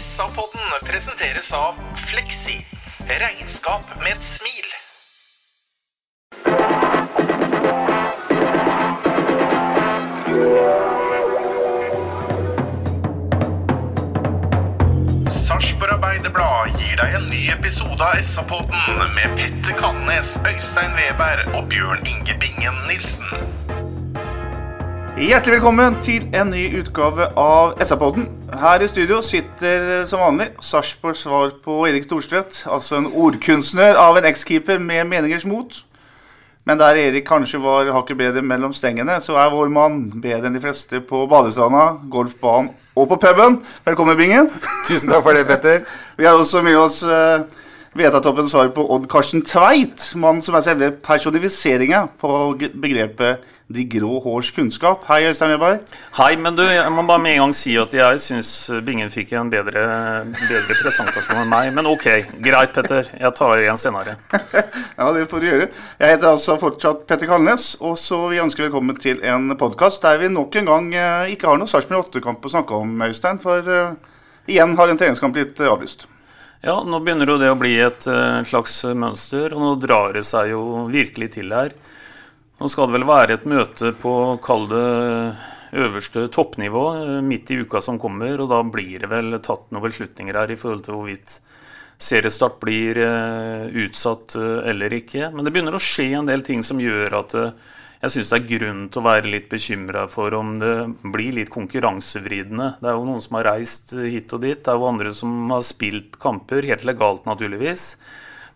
SA-podden presenteres av Fleksi. Regnskap med et smil. Sarpsborg Arbeiderblad gir deg en ny episode av SA-podden med Petter Kalnes, Øystein Weberg og Bjørn Inge Bingen Nilsen. Hjertelig velkommen til en ny utgave av SA-podden. Her i studio sitter som vanlig Sarpsborgs svar på Erik Storstvedt, altså en ordkunstner av en ekskeeper med meningers mot. Men der Erik kanskje var hakket bedre mellom stengene, så er vår mann bedre enn de fleste på badestranda, golfbanen og på puben. Velkommen, Bingen. Tusen takk for det, Petter. Vi har også med oss uh, Vetatoppens svar på Odd Karsten Tveit, mannen som er selve personifiseringa på begrepet 'de grå hårs kunnskap'. Hei, Øystein Weberg. Hei, men du, jeg må bare med en gang si at jeg syns Bingen fikk en bedre, bedre presentasjon enn meg. Men ok, greit, Petter. Jeg tar igjen senere. Ja, det får du gjøre. Jeg heter altså fortsatt Petter Kalnes, og så vi ønsker velkommen til en podkast der vi nok en gang eh, ikke har noe Sarpsborg 8-kamp å snakke om, Øystein. For uh, igjen har en treningskamp blitt eh, avlyst. Ja, nå begynner jo det å bli et eh, slags mønster, og nå drar det seg jo virkelig til her. Nå skal det vel være et møte på, kall det øverste toppnivå, eh, midt i uka som kommer, og da blir det vel tatt noen beslutninger her i forhold til hvorvidt seriestart blir eh, utsatt eller ikke. Men det begynner å skje en del ting som gjør at jeg syns det er grunn til å være litt bekymra for om det blir litt konkurransevridende. Det er jo noen som har reist hit og dit. Det er jo andre som har spilt kamper, helt legalt naturligvis.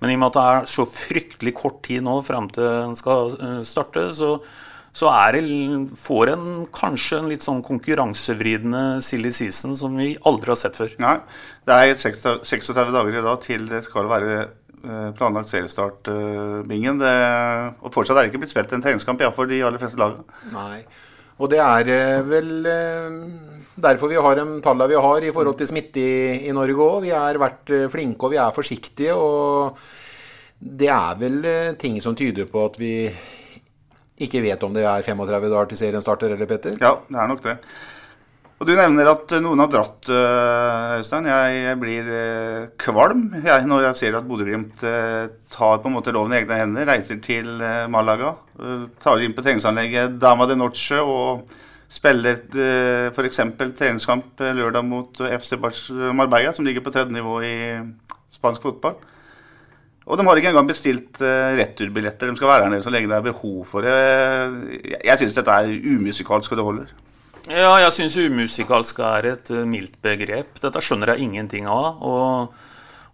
Men i og med at det er så fryktelig kort tid nå frem til den skal eh, starte, så, så det, får en kanskje en litt sånn konkurransevridende silly season som vi aldri har sett før. Nei, det er 36 36 dager i dag til det skal være planlagt eh, Bingen. Og fortsatt er det ikke blitt spilt en treningskamp, ja, for de aller fleste lagene. Nei. Og det er eh, vel eh, derfor vi har de tallene vi har i forhold til smitte i, i Norge òg. Vi har vært flinke og vi er forsiktige. Og det er vel ting som tyder på at vi ikke vet om det er 35 dager til serien starter, eller Petter? Ja, det er nok det. Og Du nevner at noen har dratt, eh, Øystein. Jeg, blir eh, kvalm jeg, når jeg ser at Bodø-Glimt eh, tar på en måte loven i egne hender. Reiser til Malaga, tar inn på treningsanlegget Dama de Noche og spiller f.eks. treningskamp lørdag mot FC Marbella, som ligger på tredje nivå i spansk fotball. Og de har ikke engang bestilt uh, returbilletter. De skal være her nede så lenge det er behov for det. Jeg, jeg syns dette er umusikalsk, og det holder. Ja, jeg syns umusikalsk er et eh, mildt begrep. Dette skjønner jeg ingenting av. Og,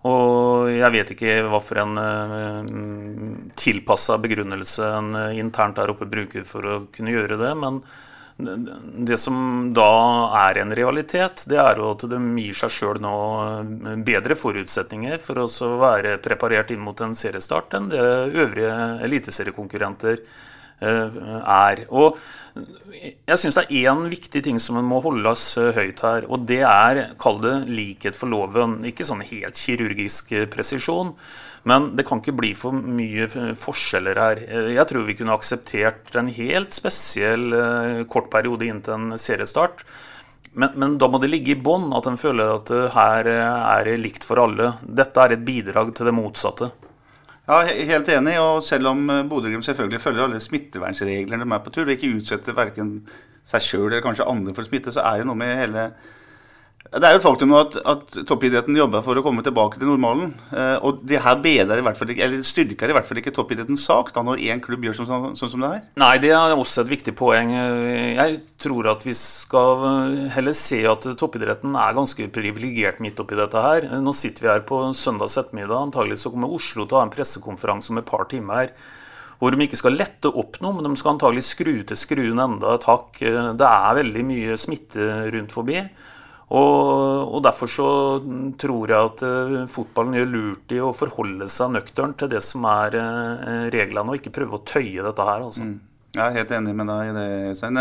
og jeg vet ikke hva for en uh, tilpassa begrunnelse en eh, internt der oppe bruker for å kunne gjøre det. Men det, som da er en realitet, det er jo at de gir seg sjøl nå eh, bedre forutsetninger for å være preparert inn mot en seriestart enn det øvrige eliteseriekonkurrenter eh, er. Og jeg syns det er én viktig ting som må holdes eh, høyt her, og det er, kall det likhet for loven. Ikke sånn helt kirurgisk eh, presisjon, men det kan ikke bli for mye eh, forskjeller her. Eh, Jeg tror vi kunne akseptert en helt spesiell eh, kort periode inntil en seriestart. Men, men da må det ligge i bånn at en føler at eh, her eh, er det likt for alle. Dette er et bidrag til det motsatte. Ja, he- helt enig. Og selv om eh, Bodø-Glimt selvfølgelig følger alle smittevernreglene de er på tur, og ikke utsetter verken seg sjøl eller kanskje andre for smitte, så er det noe med hele Det er jo et faktum at, at toppidretten jobber for å komme tilbake til normalen. Eh, og det her bedrer i hvert fall ikke, eller styrker i hvert fall ikke toppidrettens sak da når én klubb gjør sånn, sånn, som det her. Nei, det er også et viktig poeng. Jeg tror at vi skal heller se at toppidretten er ganske privilegert midt oppi dette her. Nå sitter vi her på søndags ettermiddag. Antagelig så kommer Oslo til å ha en pressekonferanse om et par timer. Hvor de ikke skal lette opp noe, men de skal antagelig skru til skruen enda et hakk. Det er veldig mye smitte rundt forbi. Og, og derfor så tror jeg at uh, fotballen gjør lurt i å forholde seg nøkternt til det som er uh, reglene, og ikke prøve å tøye dette her. altså. Mm. Jeg er helt enig med deg i det, Øystein.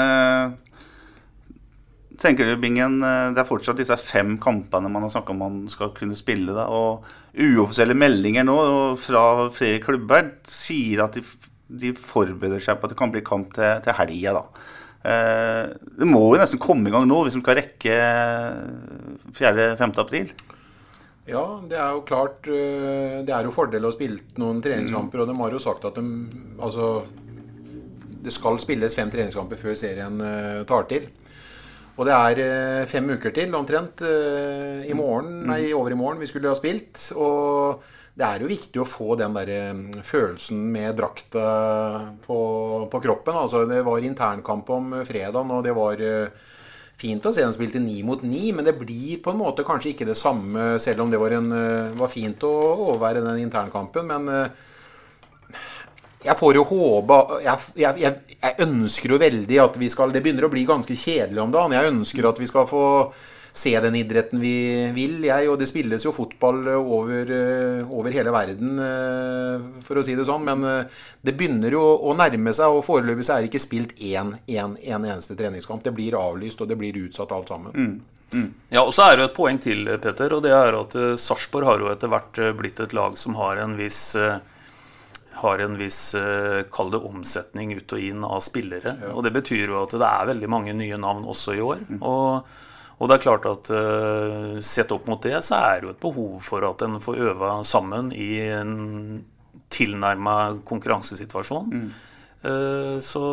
Tenker du, Bingen, Det er fortsatt disse fem kampene man har snakka om man skal kunne spille. Da, og Uoffisielle meldinger nå fra flere klubber sier at de, de, forbereder seg på at det kan bli kamp til, til helga. Eh, det må jo nesten komme i gang nå hvis vi skal rekke 4.-5. april. Ja, det er jo klart eh, Det er jo fordel å spille noen treningskamper. Og de har jo sagt at de Altså Det skal spilles fem treningskamper før serien eh, tar til. Og det er fem uker til omtrent i morgen, nei, over i morgen vi skulle ha spilt. Og det er jo viktig å få den der mm, følelsen med drakta på, på kroppen. Altså, det var internkamp om fredagen, og det var eh, fint å se den spilte ni mot ni, men det blir på en måte kanskje ikke det samme, selv om det var, en, eh, var fint å overvære den internkampen. Men eh, jeg får jo håpe jeg, jeg, jeg, ønsker jo veldig at vi skal Det begynner å bli ganske kjedelig om dagen. Jeg ønsker at vi skal få se den idretten vi vil, jeg. Og det spilles jo fotball over, eh, over hele verden, eh, for å si det sånn. Men eh, det begynner jo å nærme seg, og foreløpig så er det ikke spilt én, én, én eneste treningskamp. Det blir avlyst, og det blir utsatt alt sammen. Mm. Mm. Ja, og så er det et poeng til, Peter. og det er at Sarpsborg har jo etter hvert blitt et lag som har en viss har en viss kall det omsetning ut og inn av spillere. Ja. Og Det betyr jo at det er veldig mange nye navn også i år. Mm. og og det er klart at uh, Sett opp mot det, så er det jo et behov for at en får øve sammen i en tilnærma konkurransesituasjon. Mm. Uh, så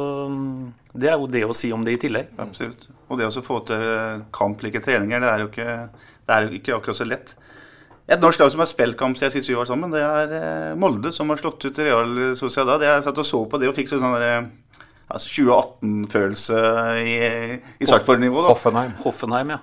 det er jo det å si om det i tillegg. Absolutt. Og det å få til kamplike treninger, det er jo ikke, det er ikke akkurat så lett. Et norsk lag som har spilt kamp siden sist vi var sammen, det er eh, Molde, som har slått ut Real Sociedad. Jeg satt og så på det og fikk sånn altså 2018-følelse i, i Sarpsborg-nivå. Hoffenheim. Hoffenheim, ja.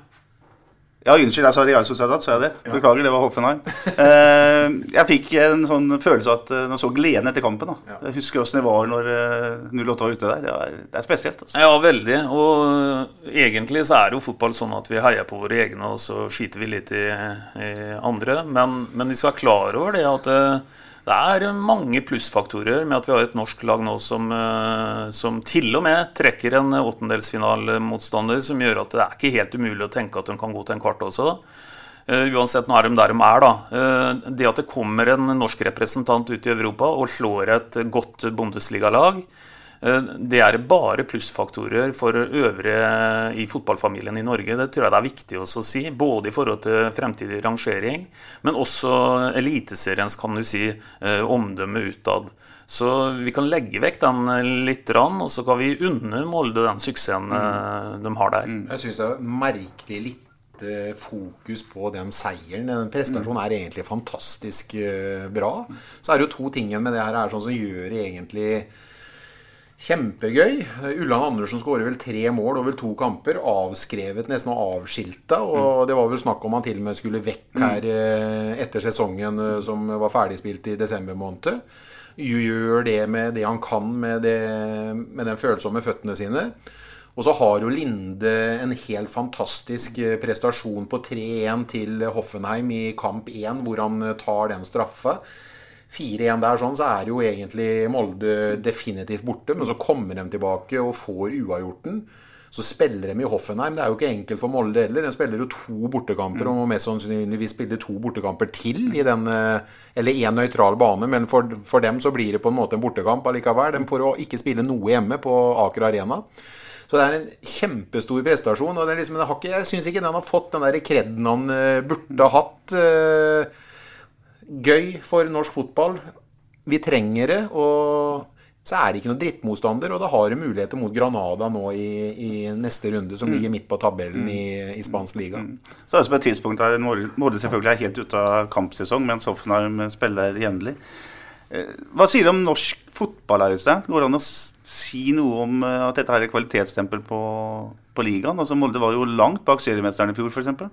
Ja, unnskyld, jeg sa Real Sociedad, sa jeg det. Beklager, det var Hoffenheim. Eh, jeg fikk en sånn følelse av at nå så gleden etter kampen. da. Jeg husker åssen det var når 08 eh, var ute der. Det er, det er spesielt. altså. Ja, veldig. Og egentlig så er det jo fotball sånn at vi heier på våre egne, og så skiter vi litt i, i andre. Men, men vi skal være klar over det at eh, det er mange plussfaktorer med at vi har et norsk lag nå som, eh, som til og med trekker en åttendelsfinalmotstander som gjør at det er ikke helt umulig å tenke at de kan gå til en kvart også. Uh, uansett, nå er de der de er, da. Uh, det at det kommer en norsk representant ut i Europa og slår et godt Bundesliga-lag, Eh, det er bare plussfaktorer for øvrige i fotballfamilien i Norge. Det tror jeg det er viktig å si. Både i forhold til fremtidig rangering, men også Eliteseriens kan du si, eh, omdømme utad. Så vi kan legge vekk den litt, og så kan vi unne Molde den suksessen mm. de har der. Mm. Jeg syns det er merkelig litt fokus på den seieren. Den prestasjonen er egentlig fantastisk bra. Så er det jo to ting med det her sånn som gjør egentlig Kjempegøy. Ulland Andersen skårer vel tre mål over to kamper. Avskrevet, nesten avskilta. Og mm. det var vel snakk om han til og med skulle vekk mm. her eh, etter sesongen eh, som var ferdigspilt i desember måned. Gjør det med det han kan med, det, med den følsomme føttene sine. Og så har jo Linde en helt fantastisk eh, prestasjon på 3-1 til Hoffenheim i kamp 1, hvor han tar den straffa. 4-1 der, sånn, så er jo egentlig Molde definitivt borte. Men så kommer de tilbake og får uavgjorten. Så spiller de i Hoffenheim. Det er jo ikke enkelt for Molde heller. De spiller jo to bortekamper, og må mest sannsynligvis spille to bortekamper til i den eh, Eller én nøytral bane, men for, for, dem så blir det på en måte en bortekamp allikevel. De får ikke spille noe hjemme på Aker Arena. Så det er en kjempestor prestasjon. og liksom, Jeg syns ikke den har fått den der kreden han eh, burde ha hatt. Gøy for norsk fotball. Vi trenger det. og så er det ikke noen drittmotstander, og da har du muligheter mot Granada nå i, i neste runde, som mm. ligger midt på tabellen i, i spansk liga. Mm. Så er det som et tidspunkt der Molde selvfølgelig er helt ute av kampsesong, mens Hoffenheim spiller jevnlig. Eh, hva sier du om norsk fotball? her i sted? Går det an å si noe om eh, at dette her er et kvalitetsstempel på, på ligaen? Altså Molde var jo langt bak seriemesteren i fjor, f.eks.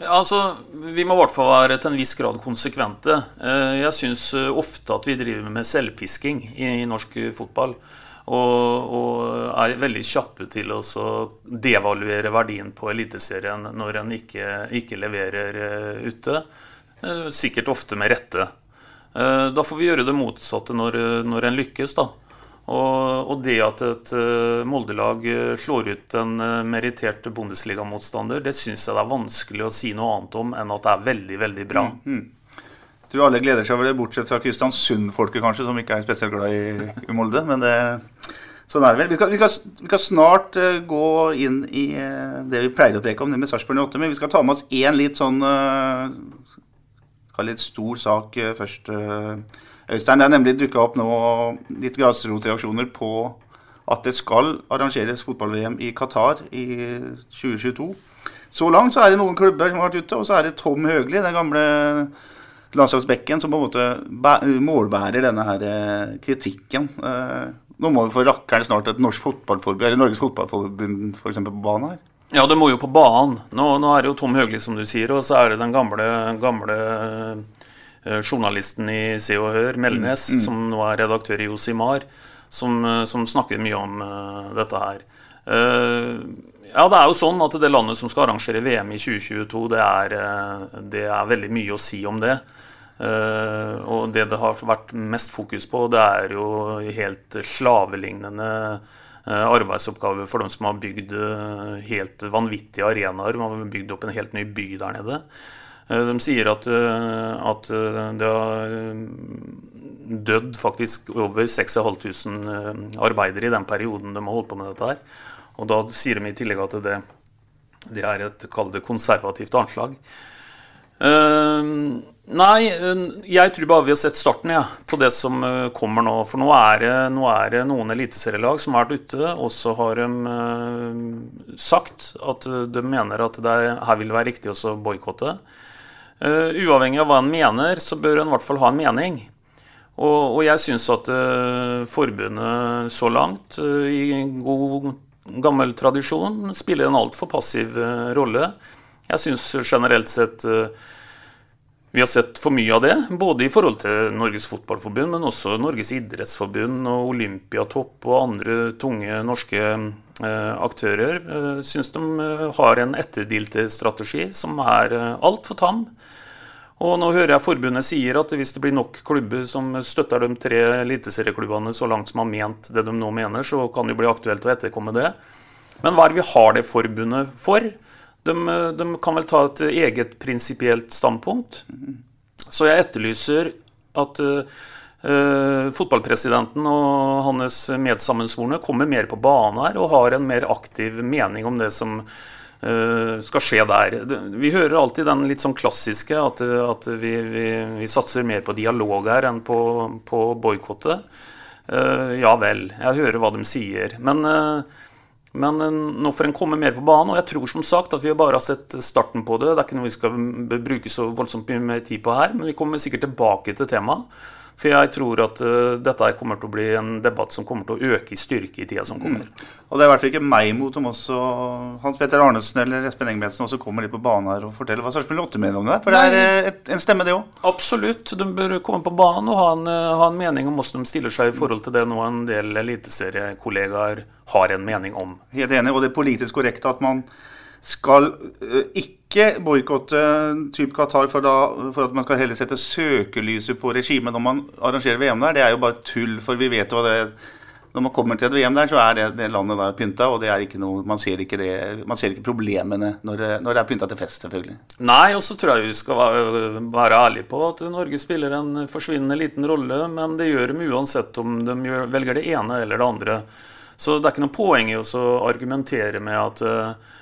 Altså, Vi må i hvert fall være til en viss grad konsekvente. Eh, jeg syns eh, ofte at vi driver med selvpisking i norsk fotball. Og, og er veldig kjappe til å devaluere verdien på Eliteserien når en ikke, ikke leverer eh, ute. Sikkert ofte med rette. Da får vi gjøre det motsatte når, når en lykkes, da. Og, og det at et eh, Molde-lag eh, slår ut en eh, merittert Bundesliga-motstander, det syns jeg det er vanskelig å si noe annet om enn at det er veldig, veldig bra. Jeg tror alle gleder seg over det, bortsett fra Kristiansund-folket kanskje, som ikke er spesielt glad i, i Molde. Men det, sånn er det vel. Vi skal, vi skal, vi skal snart gå inn i det vi pleier å preke om, det med Sarpsborg 8. Men vi skal ta med oss én litt sånn uh, litt stor sak først. eh. Øystein, det er nemlig dukka opp nå litt grasrotreaksjoner på at det skal arrangeres fotball-VM i Qatar i 2022. Så langt så er det noen klubber som har vært ute, og så er det Tom Høgli, den gamle landslagsbekken, som på en måte målbærer denne her eh, kritikken. Eh, Nå må vi få rakkeren snart et norsk fotballforbund, eller Norges Fotballforbund for eksempel, på banen her. Ja, det må jo på banen. Nå, nå er det jo Tom Høgli, som du sier, og så er det den gamle, gamle journalisten i Se og Hør, Melnes, som nå er redaktør i Josimar, som, eh, som snakker mye om eh, dette her. Eh, ja, det er jo sånn at det landet som skal arrangere VM i 2022, det er, eh, det er veldig mye å si om det. Uh, og det det har vært mest fokus på, det er jo helt slavelignende eh, arbeidsoppgaver for dem som har bygd eh, helt vanvittige arenaer. Man har bygd opp en helt ny by der nede. Eh, De sier at, eh, at eh, det har dødd faktisk over 6500 eh, arbeidere i den perioden de har holdt på med dette her. Og da sier de i tillegg at det, det er et konservativt anslag. Uh, nei, jeg tror bare vi har sett starten ja, på det som kommer nå. For nå er det, nå er det noen eliteserielag som har vært ute, og så har de uh, sagt at de mener at det er, her vil det være riktig å boikotte. Eh, uavhengig av hva en mener, så bør en i hvert fall ha en mening. Og, og jeg syns at uh, forbundet så langt, uh, i god gammel tradisjon, spiller en altfor passiv rolle. Jeg syns generelt sett vi har sett for mye av det, både i forhold til Norges Fotballforbund, men også Norges idrettsforbund og Olympiatopp og andre tunge norske aktører. Eh, syns de eh, har en etterdilterstrategi som er eh, altfor tam. Og nå hører jeg forbundet sier at hvis det blir nok klubber som støtter de tre eliteserieklubbene så langt som har ment det de nå mener, så kan det jo bli aktuelt å etterkomme det. Men hva er det vi har det forbundet for? De, de kan vel ta et eget prinsipielt standpunkt. Så jeg etterlyser at eh, fotballpresidenten og hans medsammensvorne kommer mer på banen her og har en mer aktiv mening om det som uh, skal skje der. Vi hører alltid den litt sånn klassiske at, at vi, vi, vi satser mer på dialog her enn på, på boikottet. Uh, ja vel, jeg hører hva de sier. Men men nå får en komme mer på banen, og jeg tror som sagt at vi bare har sett starten på det. Det er ikke noe vi skal bruke så voldsomt mye tid på her, men vi kommer sikkert tilbake til temaet. For jeg tror at uh, dette kommer til å bli en debatt som kommer til å øke i styrke i tida som kommer. Og det er i hvert fall ikke meg imot om også Hans Petter Arnesen eller Espen Engebretsen også kommer litt på banen her og forteller hva Sarpsborg 8 mener om det. For det er eh, et, en stemme, det òg. Absolutt. De bør komme på banen og ha en, eh, ha en mening om hvordan de stiller seg i forhold til det nå en del eliteseriekollegaer har en mening om. Helt enig. Og det er politisk korrekte at man skal eh, ikke boikotte type Qatar for, da, for at man skal heller sette søkelyset på regimet når man arrangerer VM der. Det er jo bare tull, for vi vet jo det. Når man kommer til et VM der, så er det, det landet der pynta, og det er ikke noe, man ser ikke, det, man ser ikke problemene når det, når det er pynta til fest, selvfølgelig. Nei, og så tror jeg vi skal være, være ærlige på at Norge spiller en forsvinnende liten rolle, men det gjør de uansett om de gjør, velger det ene eller det andre. Så det er ikke noe poeng i å argumentere med at eh,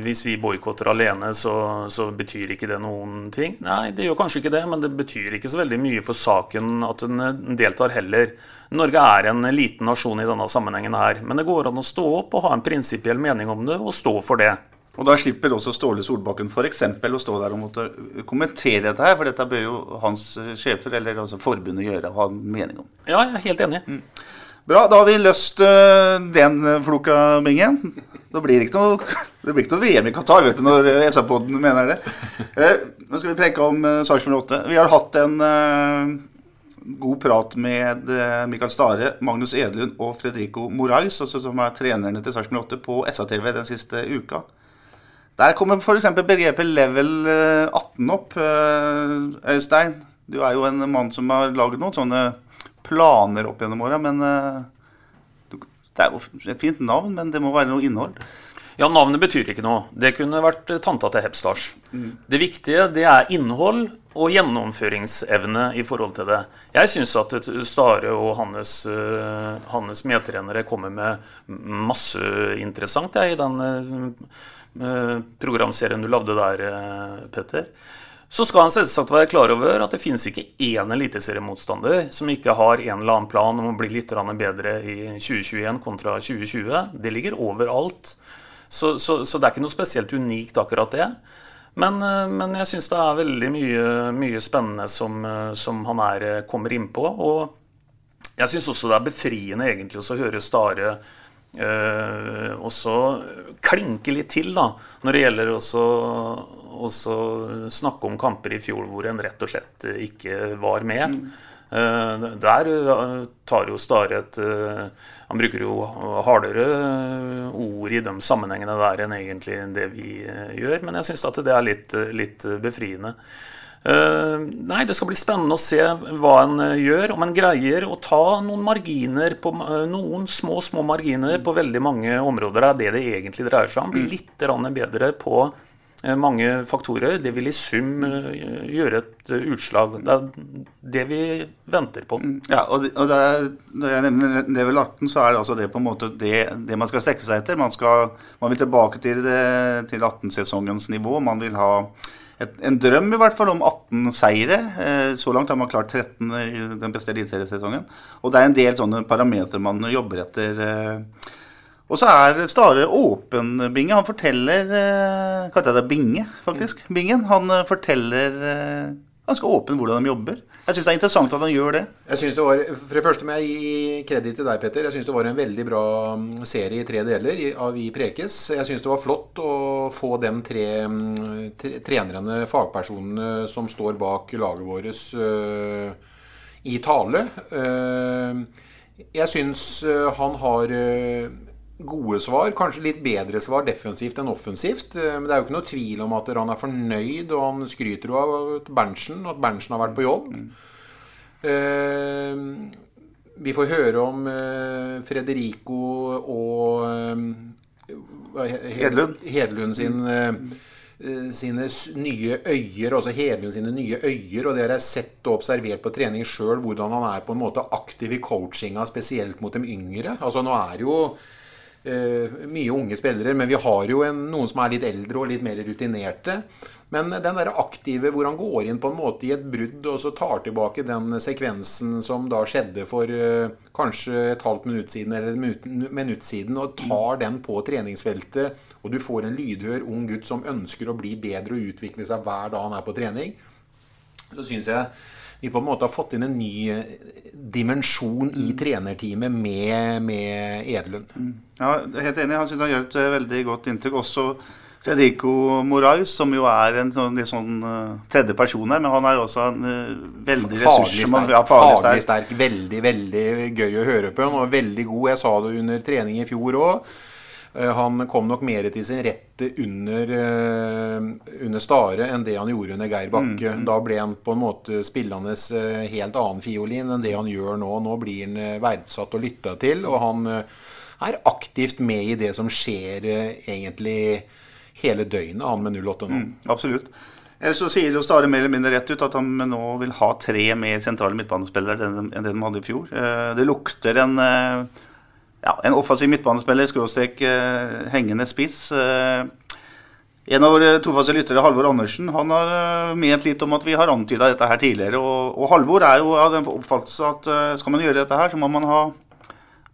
hvis vi boikotter alene, så, så betyr ikke det noen ting. Nei, det gjør kanskje ikke det, men det betyr ikke så veldig mye for saken at en eh, deltar heller. Norge er en liten nasjon i denne sammenhengen her, men det går an å stå opp og ha en prinsipiell mening om det, og stå for det. Og da slipper også Ståle Solbakken f.eks. å stå der og måtte kommentere dette her, for dette bør jo hans sjefer, eller altså forbundet, gjøre og ha en mening om. Ja, jeg er helt enig. Bra, da har vi løst øh, den floka, Bingen. Da blir det ikke noe, det blir ikke noe VM i Qatar, vet du, når SA-podden mener det. Eh, nå skal vi preke om uh, Sarpsborg 8. Vi har hatt en, god prat med eh, Mikael Stare, Magnus Edlund og Fredrico Morais, altså som er trenerne til Sarpsborg 8 på SA-TV den siste uka. Der kommer f.eks. begrepet level 18 opp. Øystein, du er jo en mann som har laget noen sånne planer opp gjennom åra, men det er jo et fint navn, men det må være noe innhold. Ja, navnet betyr ikke noe. Det kunne vært tanta til Hepstars. Mm. Det viktige det er innhold og gjennomføringsevne i forhold til det. Jeg syns at Stare og hans, uh, hans, medtrenere kommer med masse interessant jeg, i den uh, programserien du lagde der, Petter. Så skal han selvsagt være klar over at det finnes ikke én eliteseriemotstander som ikke har en eller annen plan om å bli litt bedre i 2021 kontra 2020. Det ligger overalt. Så, så, så, det er ikke noe spesielt unikt, akkurat det. Men, eh, men jeg syns det er veldig mye, mye spennende som, eh, som, han er, eh, kommer innpå. Og jeg syns også det er befriende egentlig å høre Stare øh, også klinke litt til da, når det gjelder også, også snakke om kamper i fjor hvor en rett og slett ikke var med. Mm. Eh, der eh, tar jo Stare et eh, Han bruker jo hardere ord i de sammenhengene der enn egentlig det vi gjør, men jeg syns at det er litt, litt befriende. nei, det skal bli spennende å se hva en gjør. Om en greier å ta noen marginer på, noen små, små marginer på veldig mange områder. Det er det det egentlig dreier seg om. Bli litt bedre på Eh, mange faktorer. Det vil i sum eh, gjøre et eh, utslag. Det er det vi venter på. Mm, ja, og, det, Når jeg nevner level 18, så er det altså det på en måte det, det man skal strekke seg etter. Man, skal, man vil tilbake til, til 18-sesongens nivå. Man vil ha et, en drøm i hvert fall om 18 seire. Så langt har man klart 13 i den beste eliteseriesesongen. Og det er en del sånne parametere man jobber etter. Og så er Stare åpen, Binge. Han forteller eh, Kalte jeg det Binge, faktisk? Bingen. Han eh, forteller eh, ganske åpen hvordan de jobber. Jeg syns det er interessant at han gjør det. Jeg synes det var, For det første må jeg gi kreditt til deg, Petter. Jeg syns det var en veldig bra mm, serie i tre deler av Vi prekes. Jeg syns det var flott å få de tre, mm, tre, trenerne, fagpersonene som står bak laget vårt, uh, i tale. Uh, jeg syns han har uh, gode svar. Kanskje litt bedre svar defensivt enn offensivt. Eh, men det er jo ikke noe tvil om at han er fornøyd, og han skryter jo av Berntsen, og at Berntsen har vært på jobb. Eh, vi får høre om eh, Frederico og Hedlund. Hedlund sin sine nye øyer, altså Hedlund sine nye øyer. Og det har jeg sett og observert på trening sjøl, hvordan han er på en måte aktiv i coachinga, spesielt mot de yngre. Altså Nå er jo mye unge spillere, men vi har jo en, noen som er litt eldre og litt mer rutinerte. Men den der aktive hvor han går inn på en måte i et brudd og så tar tilbake den sekvensen som da skjedde for uh, kanskje et halvt minutt siden eller et minutt siden, og tar den på treningsfeltet, og du får en lydhør ung gutt som ønsker å bli bedre og utvikle seg hver dag han er på trening, så syns jeg vi på en måte har fått inn en ny eh, dimensjon i trenerteamet med, med Edlund. jeg Ja, helt enig. Han synes han gjør et eh, veldig godt inntrykk. Også Federico Morais, som jo er en sånn, litt sånn uh, tredje person her, men han er også en veldig ja, faglig, faglig sterk. Veldig, veldig gøy å høre på. Han var veldig god. Jeg sa det under trening i fjor òg. Eh, han kom nok mer til sin rett under, eh, under Stare enn det han gjorde under Geir Bakke. Mm, mm. Da ble han på en måte spillende eh, helt annen fiolin enn det han gjør nå. Nå blir han verdsatt og lytta til, og han er aktivt med i det som skjer egentlig hele døgnet, han med 08 nå. Mm, absolutt. Ellers så sier jo Stare mer eller mindre rett ut at han nå vil ha tre mer sentrale midtbanespillere enn det de hadde i fjor. Det lukter en ja, en offensiv midtbanespiller, skråstrek uh, hengende spiss. Eh, en av våre tofaste lyttere, Halvor Andersen, han har eh, ment litt om at vi har antyda dette her tidligere. Og, og Halvor er jo av den oppfattelse at skal man gjøre dette her, så må man ha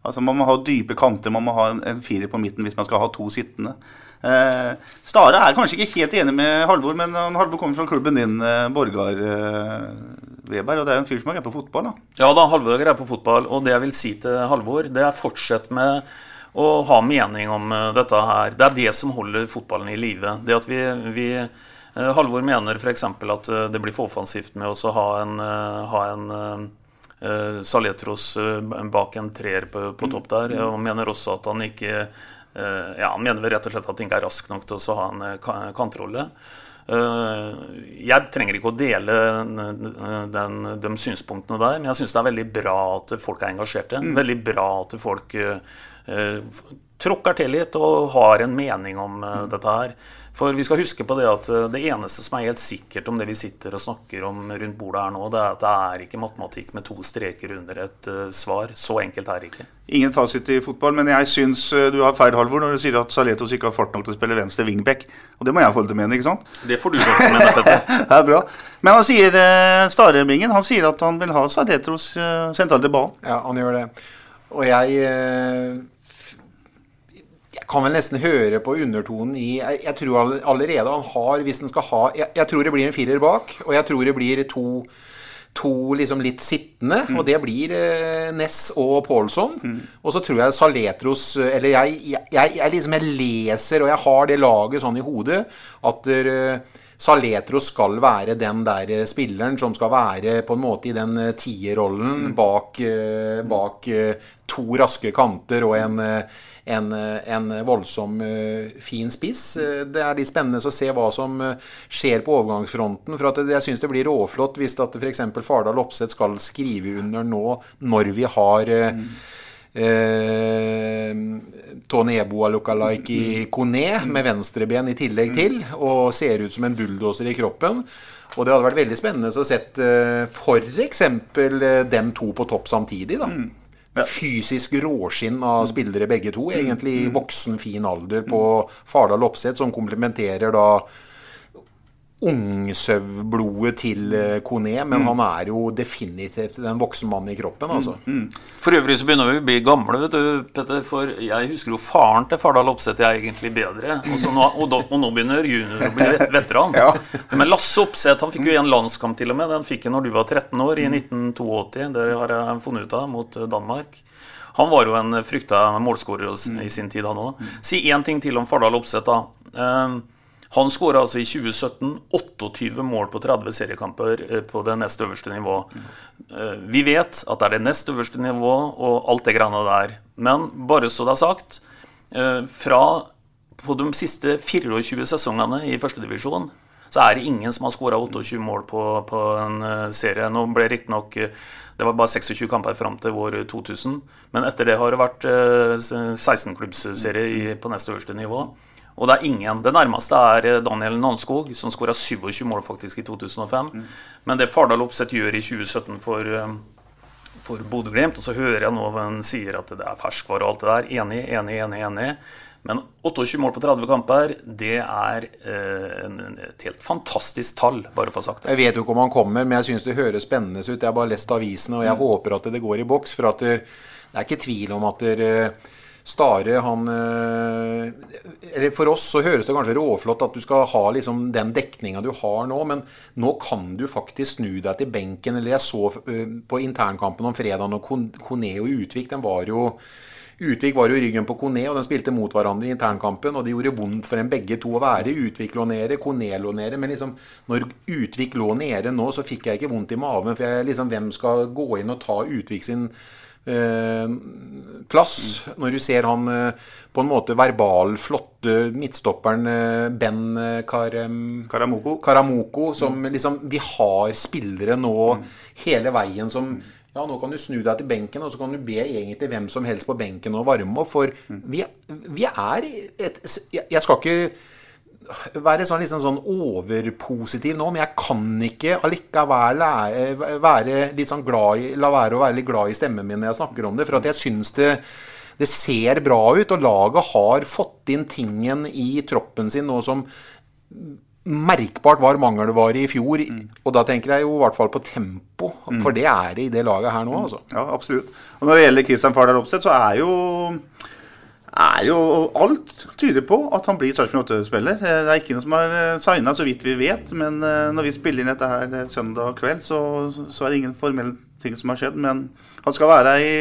Altså Man må ha dype kanter, man må ha en, en firer på midten hvis man skal ha to sittende. Eh, Stare er kanskje ikke helt enig med Halvor, men Halvor kommer fra klubben din, Borgar. Eh, Weber, og det er en fyr som er grei på fotball? da. Ja da, Halvor er grei på fotball. Og det jeg vil si til Halvor, det er fortsett med å ha mening om uh, dette her. Det er det som holder fotballen i live. Det at vi, vi uh, Halvor mener f.eks. at uh, det blir for offensivt med å ha en, ha en uh, Saletros eh, bak en treer på, på topp der. Og mener også at han ikke uh, Ja, han mener rett og slett at han ikke er rask nok til å ha en eh, ka- kantrolle. Eh, Jeg trenger ikke å dele den, de synspunktene der, men jeg syns det er veldig bra at folk er engasjerte. Veldig bra at folk eh, tråkker til litt og har en mening om uh, dette her. For vi skal huske på det at uh, det eneste som er helt sikkert om det vi sitter og snakker om rundt bordet her nå, det er at det er ikke matematikk med to streker under et uh, svar. Så enkelt er det ikke. Ingen fasit i fotball, men jeg syns du har feil, Halvor, når du sier at Saletos ikke har fart nok til å spille venstre wingback. Og det må jeg få lov til å mene, ikke sant? Det får du lov til å mene, Petter. Det er bra. Men han sier Starebingen han sier at han vil ha Saletos sentralt i banen. Ja, han gjør det. Og jeg Jeg kan vel nesten høre på undertonen i Jeg, tror allerede han har Hvis han skal ha jeg, jeg tror det blir en firer bak, og jeg tror det blir to To liksom litt sittende, og det blir eh, Ness og Paulsson. Og så tror jeg Saletros eh, Eller jeg, jeg, jeg, liksom jeg leser, og jeg har det laget sånn i hodet, at der, Saletros skal være den der eh, spilleren som skal være på en måte i den eh, tierrollen bak, eh, bak to raske kanter og en, en, en voldsom fin spiss. Det er litt spennende å se hva som skjer på overgangsfronten. For at jeg syns det blir råflott hvis at f.eks. Fardal Opseth skal skrive under nå når vi har mm. Eh, Tony Eboa lookalike Kone med venstreben i tillegg til, og ser ut som en bulldoser i kroppen. Og det hadde vært veldig spennende å sett eh, f.eks. dem to på topp samtidig. da. Fysisk råskinn av spillere begge to. Egentlig i voksen, fin alder på Fardal Opseth, som komplementerer da ungsøvblodet til eh, Kone, men han er jo definitivt en voksen mann i kroppen, altså. For øvrig så begynner vi å bli gamle, vet du, Petter. For jeg husker jo faren til Fardal Opseth jeg egentlig bedre. Og, nå, og, da, og nå begynner junior å bli veteran. veteran. Men Lasse Opseth han fikk jo en landskamp til og med. Den fikk han når du var 13 år, i 1982. Det har jeg funnet ut av, mot Danmark. Han var jo en frykta målskårer i sin tid, han òg. Si én ting til om Fardal Opseth, da. Eh, han skåra altså i 2017 28 mål på 30 seriekamper eh, på det nest øverste nivå. Eh, Vi vet at det er det nest øverste nivå og alt det greiene der. Men bare så det er sagt, eh, fra på de siste 24 sesongene i førstedivisjon så er det ingen som har skåra 28 mål på, på en serie. Nå ble riktignok det var bare 26 kamper fram til vår 2000, men etter det har det vært eh, 16-klubbsserie på neste øverste nivå. Og det er ingen. Det nærmeste er eh, Daniel Nanskog, som skåra 27 mål faktisk i 2005. Men det Fardal Opseth gjør i 2017 for, eh, for Bodø-Glimt, og så hører jeg nå hva han sier at det er ferskvare og alt det der. Enig, enig, enig. enig. Men 28 mål på 30 kamper, det er eh, et helt fantastisk tall, bare for å ha sagt det. Jeg vet jo ikke om han kommer, men jeg syns det høres spennende ut. Jeg har bare lest avisene, og jeg håper at det går i boks. For at det, det er ikke tvil om at det, Stare, han eh, Eller for oss så høres det kanskje råflott at du skal ha liksom den dekninga du har nå, men nå kan du faktisk snu deg til benken. Eller jeg så eh, på internkampen om fredagen, og Kon- Kone og Utvik, den var jo Utvik var jo i ryggen på Kone, og de spilte mot hverandre i internkampen. Og det gjorde vondt for dem begge to å være. Utvik lå nede, Kone lå nede. Men liksom, når Utvik lå nede nå, så fikk jeg ikke vondt i maven. For jeg, liksom, hvem skal gå inn og ta Utvik sin plass? Når du ser han eh, på en måte verbal flotte midtstopperen eh, Ben eh, Karem... Karamoko. Karamoko, som liksom Vi har spillere nå hele veien som ja, nå kan du snu deg til benken, og så kan du be egentlig hvem som helst på benken å varme opp. For vi, vi er et jeg skal ikke være sånn, liksom sånn overpositiv nå, men jeg kan ikke allikevel være litt sånn glad i La være å være litt glad i stemmen min når jeg snakker om det. For at jeg syns det det ser bra ut, og laget har fått inn tingen i troppen sin nå som merkbart var mangelvare i fjor. Og da tenker jeg jo i hvert fall på tempo, for det er det i det laget her nå, altså. Ja, absolutt. Og når det gjelder Kristian Fardal Opseth, så er jo er jo Alt tyder på at han blir Sarpsborg 8-spiller. Det er ikke noe som er signa, så vidt vi vet. Men eh, når vi spiller inn dette her eh, søndag kveld, så, så er det ingen formelle ting som har skjedd. Men han skal være i,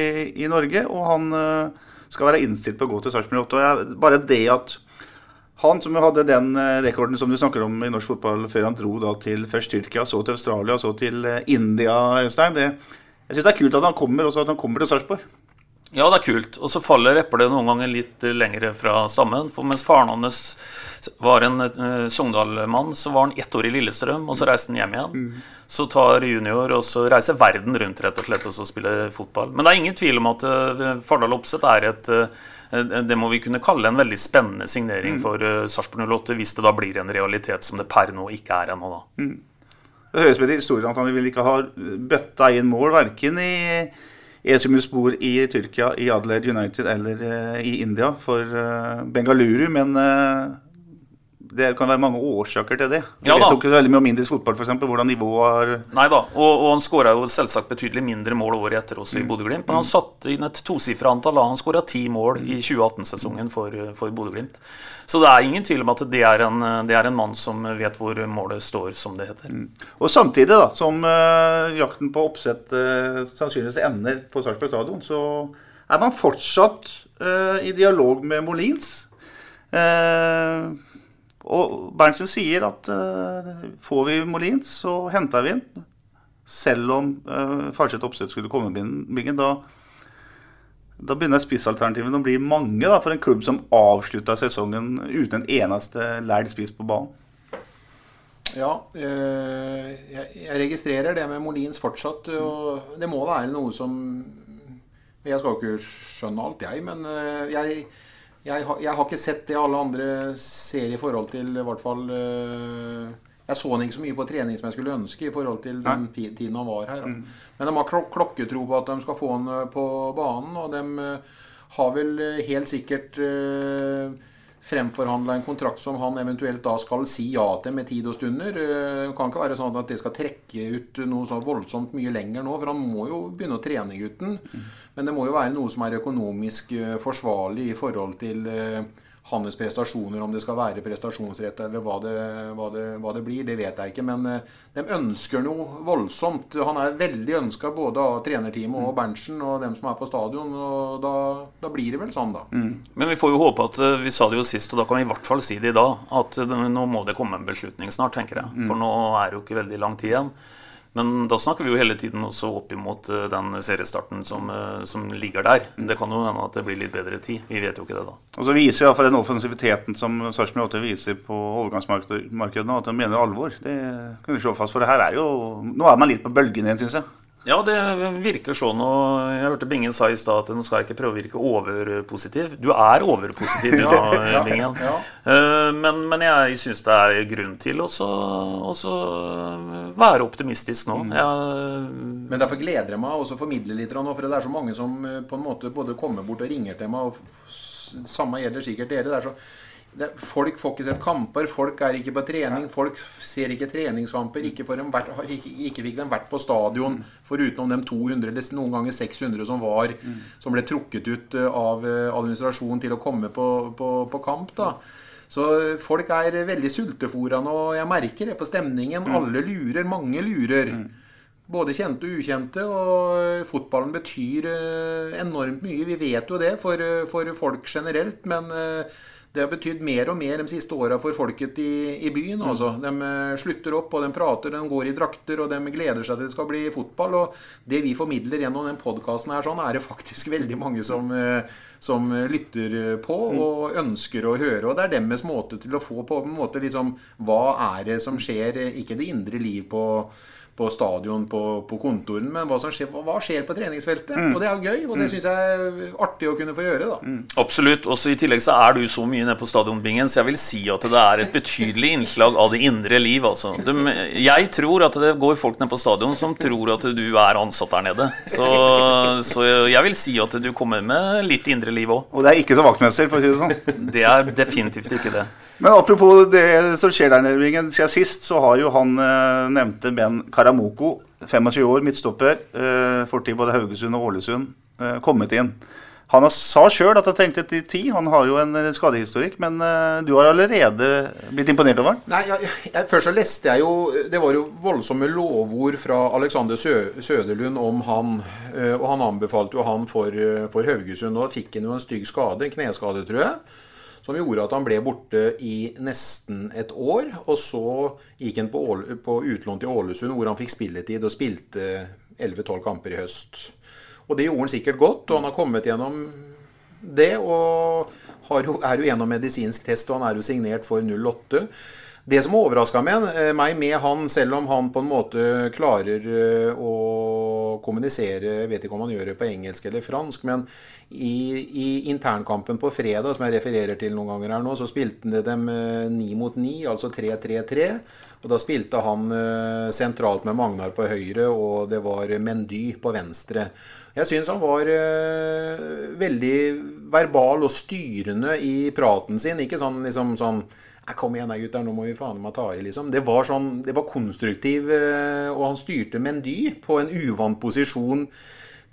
i Norge, og han eh, skal være innstilt på å gå til Sarpsborg 8. Og jeg, bare det at han som hadde den eh, rekorden som du snakker om i norsk fotball før han dro til først Tyrkia, så til Australia, så til eh, India, Øystein. Jeg syns det er kult at han kommer, også at han kommer til Sarpsborg. Ja, det er kult. Og så faller eplet noen ganger litt lengre fra stammen. For mens faren hans var en uh, Sogndal-mann, så var han ett år i Lillestrøm, og så reiste han hjem igjen. Så tar junior og så reiser verden rundt rett og slett og så spiller fotball. Men det er ingen tvil om at uh, Fardal Opseth er et uh, det må vi kunne kalle en veldig spennende signering for uh, Sarpsborg 08, hvis det da blir en realitet som det per nå ikke er ennå. da. Det høres med til historien at han vil ikke ha bøtta inn mål, verken i Esimuspor i Tyrkia, i Adelaide United eller eh, i India for eh, Bengaluru. Men eh, det kan være mange årsaker til det. Vi Ja ikke veldig mye om indisk fotball, f.eks. Hvordan nivået er Nei da, og, og han skåra jo selvsagt betydelig mindre mål året etter også i Mm. Bodø-Glimt. Men han satte inn et tosifra antall. Han skåra ti mål i 2018-sesongen for, for Bodø-Glimt. Så det er ingen tvil om at det er, en, det er en mann som vet hvor målet står, som det heter. Og samtidig da, som uh, jakten på oppsett uh, sannsynligvis ender på Sarpsborg stadion, så er man fortsatt uh, i dialog med Molins. Eh, og Berntsen sier at uh, får vi Molins, så henter vi den. Selv om uh, Farseth Oppsett skulle komme bingen, da, da begynner spissalternativene å bli mange da, for en klubb som avslutta sesongen uten en eneste lærd spiss på banen. Ja, øh, jeg, registrerer det med Molins fortsatt. Og det må være noe som Jeg skal jo ikke skjønne alt, jeg, men eh, jeg, jeg, har- jeg har ikke sett det alle andre ser i forhold til i hvert fall eh, Jeg så han ikke så mye på trening som jeg skulle ønske i forhold til den Nei. tiden han var her. Mm. Men de har klok klokketro på at de skal få han eh, på banen, og de eh, har vel helt sikkert eh, fremforhandla en kontrakt som han eventuelt da skal si ja til med tid og stunder. Eh, Det kan ikke være sånn at det skal trekke ut noe så voldsomt mye lenger nå, for han må jo begynne å trene gutten. Men det må jo være noe som er økonomisk eh, forsvarlig i forhold til eh, hans prestasjoner, om det skal være prestasjonsrett eller hva det, hva det, hva det blir, det vet jeg ikke. Men eh, de ønsker noe voldsomt. Han er veldig ønska både av trenerteamet og Berntsen og dem som er på stadion. Og da, da blir det vel sånn, da. Men vi får jo håpe at eh, vi sa det jo sist, og da kan vi i hvert fall si det i dag, at eh, nå må det komme en beslutning snart, tenker jeg. For nå er det jo ikke veldig lang tid igjen. Men da snakker vi jo hele tiden også opp imot eh, den seriestarten som, eh, som ligger der. Det kan jo hende at det blir litt bedre tid. Vi vet jo ikke det da. Og så viser i hvert den offensiviteten som Sarpsborg 8 viser på overgangsmarkedet nå, at de mener alvor. Det kan vi slå fast, for det her er jo Nå er man litt på bølgen igjen, syns jeg. Ja, det virker sånn. Og jeg hørte Bingen sa i stad at nå skal jeg ikke prøve å virke overpositiv. Du er overpositiv, ja, Bingen. ja. Eh, Men, men jeg syns det er grunn til å være optimistisk nå. Jeg, Men derfor gleder jeg meg også å formidle litt, for det er så mange som eh, på en måte både kommer bort og ringer til meg. og Samme gjelder sikkert dere. det er så det, folk får ikke sett kamper, folk er ikke på trening, folk ser ikke treningskamper. Ikke, får dem vært, ikke, ikke fikk dem vært på stadion, foruten de 200 eller noen ganger 600 som var, som ble trukket ut eh, av eh, administrasjonen til å komme på, på, på kamp. da. Så eh, folk er veldig sultefòra nå, jeg merker det på stemningen. Alle lurer, mange lurer. Både kjente og ukjente. Og fotballen betyr enormt mye. Vi vet jo det for, for folk generelt. Men det har betydd mer og mer de siste åra for folket i, i byen. Altså. De eh, slutter opp, og de prater, de går i drakter, og de gleder seg til det skal bli fotball. Og det vi formidler gjennom den podkasten her, sånn, er det faktisk veldig mange som, eh, som lytter på på og ønsker å høre. Og det er deres måte til å få på en måte liksom Hva er det som skjer? Ikke det indre liv på på stadion, på, på kontoren, men hva, som skjer, hva- skjer på treningsfeltet. Og det er jo gøy, og det syns jeg er artig å kunne få gjøre. da. Absolutt. Også I tillegg så er du så mye nede på stadionbingen, så jeg vil si at det er et betydelig innslag av det indre liv. altså. De, jeg tror at det går folk ned på stadion som tror at du er ansatt der nede. Så, så jeg vil si at du kommer med litt indre liv òg. Og det er ikke så vaktmester, for å si det sånn. Det er definitivt ikke det. Men apropos det som skjer der nede. Siden sist så har jo han eh, nevnte Ben Karamoko, 25 år, midtstopper, eh, fortid både Haugesund og Ålesund, eh, kommet inn. Han sa sjøl at han trengte et tid. Han har jo en eh, skadehistorikk. Men du har allerede blitt imponert over han? Nei, Først så leste jeg jo Det var jo voldsomme lovord fra Alexander Sø, Søderlund om han. Og han anbefalte jo han for, for Haugesund. Og fikk han jo en stygg skade, en kneskade, tror jeg. Som gjorde at han ble borte i nesten et år. Og så gikk han på, på utlån til Ålesund, hvor han fikk spilletid og spilte 11-12 kamper i høst. Og det gjorde han sikkert godt, og han har kommet gjennom det. Og jo, er jo gjennom medisinsk test, og han er jo signert for 08. Det som overraska meg med han, selv om han på en måte klarer eh, å kommunisere vet ikke om han gjør det på engelsk eller fransk, men i, i internkampen på fredag, som jeg refererer til noen ganger her nå, så spilte de dem eh, ni mot ni, altså 3-3-3. Og da spilte han eh, sentralt med Magnar på høyre, og det var Mendy på venstre. Jeg syns han var veldig verbal og styrende i praten sin. Ikke sånn liksom sånn Kom igjen da, gutter, nå må vi faen meg ta i, liksom. Det var, sånn, det var konstruktiv, eh, og han styrte Mendy på en uvant posisjon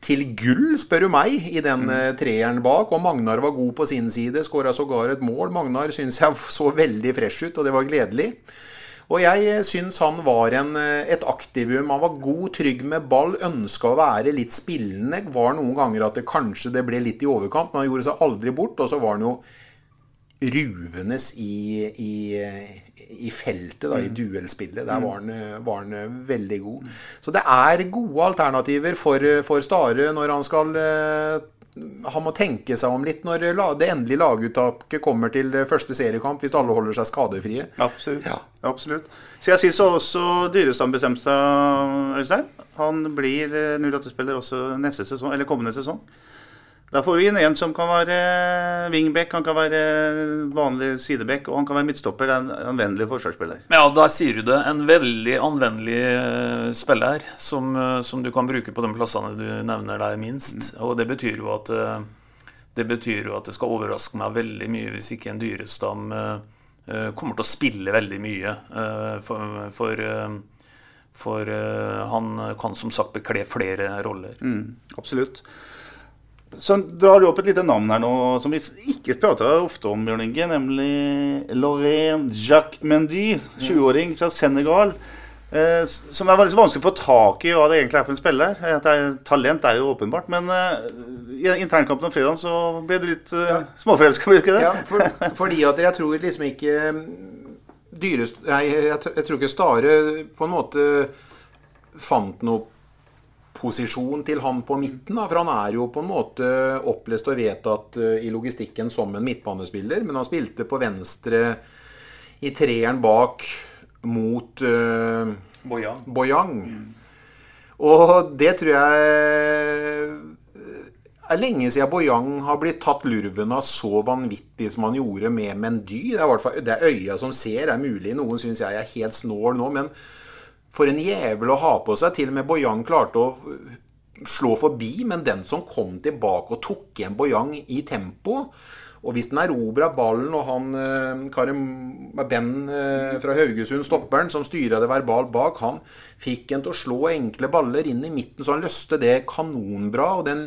til gull, spør du meg, i den mm. treeren bak. Og Magnar var god på sin side, skåra sågar et mål. Magnar syns jeg så veldig fresh ut, og det var gledelig. Og jeg syns han var en, eh, et aktivum. Han var god, trygg med ball, ønska å være litt spillende. Var noen ganger at det kanskje det ble litt i overkant, men han gjorde seg aldri bort. Og så var han jo ruvende i, i, i, feltet, da, i mm. duellspillet. Der var han, var han, eh, veldig god. Så det er gode alternativer for, for Stare når han skal eh, han må tenke seg om litt når det endelige laguttaket kommer til første seriekamp, hvis alle holder seg skadefrie. Absolutt. Ja. Absolutt. Så jeg synes også Dyrestam bestemte seg, Øystein. Han blir 08-spiller eh, også neste sesong, eller kommende sesong. Da får vi inn en som kan være wingback, han kan være vanlig sideback, og han kan være midtstopper. En anvendelig forsvarsspiller. Ja, da sier du det. En veldig anvendelig eh, spiller som, eh, som, du kan bruke på de plassene du nevner der minst. Mm. Og det betyr jo at eh, det betyr jo at det skal overraske meg veldig mye hvis ikke en dyrestam kommer til å spille veldig mye. For, for, for han kan som sagt bekle flere roller. Mm, absolutt. Så drar du opp et lite navn her nå som vi ikke prater ofte om, Bjørn Inge, nemlig Lorraine Jacques Mendy, 20-åring fra Senegal. Eh, som er veldig vanskelig å få tak i hva det egentlig er for en spiller. At det er, talent er jo åpenbart, men eh, i internkampen om fredag så ble du litt eh, ja. småforelska, blir du ikke det? Ja, for, fordi at jeg tror liksom ikke mm, dyrest, Nei, jeg, jeg tror ikke Stare på en måte fant noe posisjon til han på midten. Da, for han er jo på en måte opplest og vedtatt uh, i logistikken som en midtbanespiller. Men han spilte på venstre i treeren bak mot uh, Boyang. Boyang. Mm. Og det tror jeg er lenge siden Boyang har blitt tatt lurven av så vanvittig som han gjorde med Mendy. Det er, det er øya som ser, er mulig. Noen syns jeg er helt snål nå. men for en jævel å ha på seg. Til og med Boyang klarte å slå forbi, men den som kom tilbake og tok igjen Boyang i tempo og hvis den erobra ballen, og han eh, Karim Ben eh, fra Haugesund, stopperen, som styra det verbalt bak, han fikk en til å slå enkle baller inn i midten, så han løste det kanonbra. og den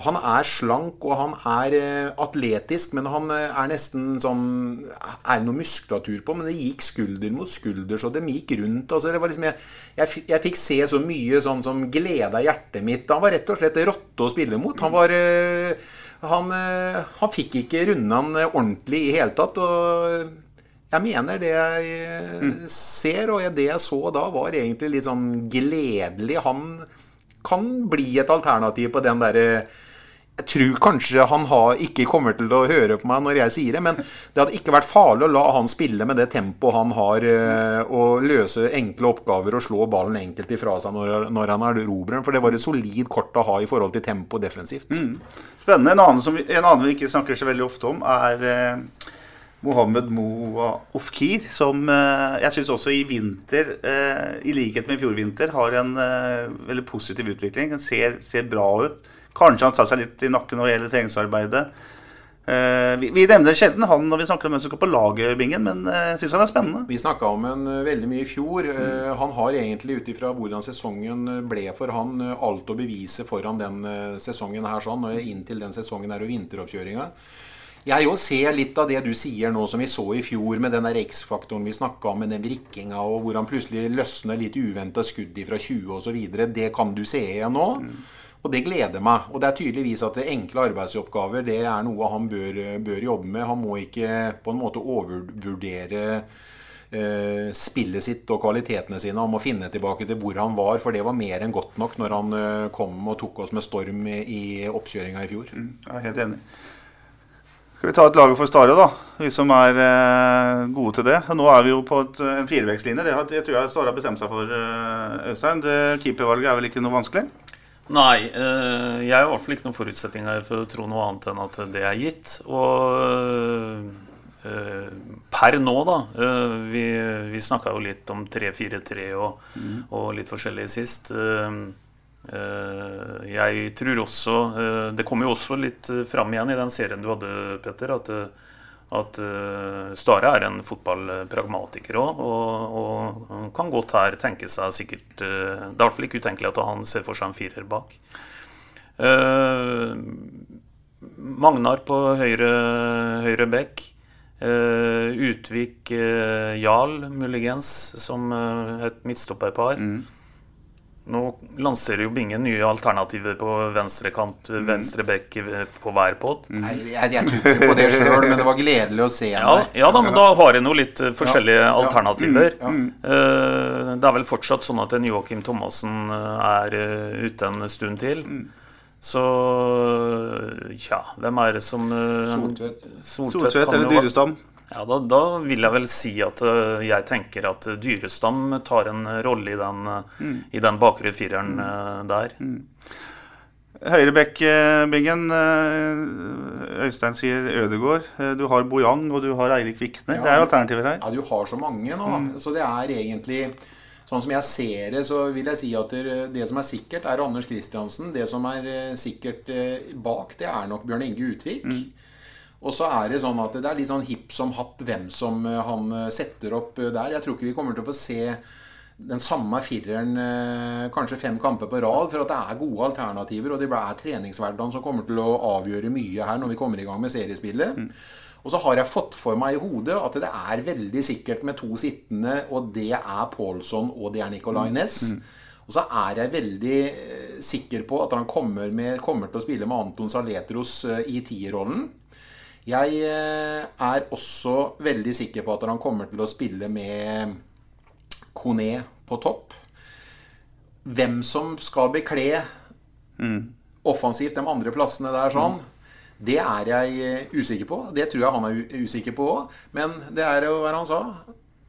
han er slank og han er eh, atletisk, men han eh, er nesten sånn Er noe muskulatur på, men det gikk skulder mot skulder, så de gikk rundt. Altså, liksom, jeg, jeg, jeg, fikk se så mye sånn som gleda hjertet mitt. Han var rett og slett rotte å spille mot. Han var eh, han, han fikk ikke runda han ordentlig i hele tatt. og jeg mener det jeg mm. ser, og det jeg så da, var egentlig litt sånn gledelig. Han kan bli et alternativ på den derre jeg tror kanskje han har, ikke kommer til å høre på meg når jeg sier det, men det hadde ikke vært farlig å la han spille med det tempoet han har, og eh, løse enkle oppgaver og slå ballen enkelt ifra seg når, når han er robreren. For det var et solid kort å ha i forhold til tempo defensivt. Mm. Spennende. En annen, vi, en annen, vi, ikke snakker så veldig ofte om, er eh, Mohammed Moa Ofkir, som eh, jeg syns også i vinter, eh, i likhet med i fjor vinter, har en eh, veldig positiv utvikling. Den ser, ser bra ut Kanskje han tar seg litt i nakken når det gjelder treningsarbeidet. Vi, vi, nevner sjelden han når vi snakker om hvem som skal på laget, Bingen, men jeg syns han er spennende. Vi snakka om en uh, veldig mye i fjor. Mm. han har egentlig ut ifra hvordan sesongen ble for han, alt å bevise foran den sesongen her sånn, og inntil den sesongen er jo vinteroppkjøringa. Jeg òg ser litt av det du sier nå, som vi så i fjor, med den X-faktoren vi snakka om, med den vrikkinga, og hvor han plutselig løsner litt uventa skudd fra 20 osv. Det kan du se igjen nå. Mm. Og det gleder meg. Og det er tydeligvis at det enkle arbeidsoppgaver det er noe han bør, bør, jobbe med. Han må ikke på en måte overvurdere eh, spillet sitt og kvalitetene sine. Han må finne tilbake til hvor han var, for det var mer enn godt nok når han eh, kom og tok oss med storm i, oppkjøringa i fjor. Jeg er helt enig. Skal vi ta et lager for Stare, da? Vi som er eh, gode til det. Nå er vi jo på et, en firevekslinje. Det jeg tror jeg Stare har bestemt seg for, eh, Øystein. Keepervalget er vel ikke noe vanskelig? Nei, eh, jeg har i hvert fall ikke noen forutsetninger for å tro noe annet enn at det er gitt. Og eh, per nå, da eh, Vi, vi snakka jo litt om 3-4-3 og, og litt forskjellig sist. Eh, eh, jeg tror også eh, Det kommer jo også litt eh, fram igjen i den serien du hadde, Petter, at, eh, at eh, Stare er en fotballpragmatiker òg, og, og kan godt her tenke seg sikkert eh, Det er i ikke utenkelig at han ser for seg en firer bak. Eh, Magnar på høyre, høyre bekk. Eh, Utvik eh, Jarl, muligens, som eh, et midtstopperpar. Nå lanserer jo Bingen nye alternativer på venstre kant, venstre bekk eh, på hver pod. Nei, jeg, jeg tror ikke på det sjøl, men det var gledelig å se Ja, ja da, men da har en jo litt eh, forskjellige Ja, ja. alternativer. Mm, Eh, Det er vel fortsatt sånn at en Joakim Thomassen er ute en stund til. Mm. Så ja, hvem er det som eh, Soltvedt. Soltvedt eller Dyrestam? Ja, da, da vil jeg vel si at eh, jeg tenker at Dyrestam tar en rolle i den, Mm. i den bakre fireren eh, der. Høyre bekk, eh, Bingen. Øystein sier Ødegård. Du har Bojang og du har Eirik Vikne. Ja. Det er alternativer her. Ja, du har så mange nå. Så det er egentlig Sånn som jeg ser det, så vil jeg si at det, det som er sikkert, er Anders Kristiansen. Det som er sikkert bak, det er nok Bjørn Inge Utvik. Og så er det sånn at det er litt sånn hipp som happ hvem som eh, han eh, setter opp eh, der. Jeg tror ikke vi kommer til å få se den samme fireren kanskje fem kamper på rad, for at det er gode alternativer. Og det er treningshverdagen som kommer til å avgjøre mye her når vi kommer i gang med seriespillet. Og så har jeg fått for meg i hodet at det er veldig sikkert med to sittende, og det er Paulson og det er Nicolay Næss. Og så er jeg veldig sikker på at han kommer, med, kommer til å spille med Anton Saletros i tierrollen. Jeg eh, er også veldig sikker på at han kommer til å spille med Kone på topp. Hvem som skal bekle offensivt de andre plassene der sånn, det er jeg eh, usikker på. Det tror jeg han er usikker på òg. Men det er jo hva han sa.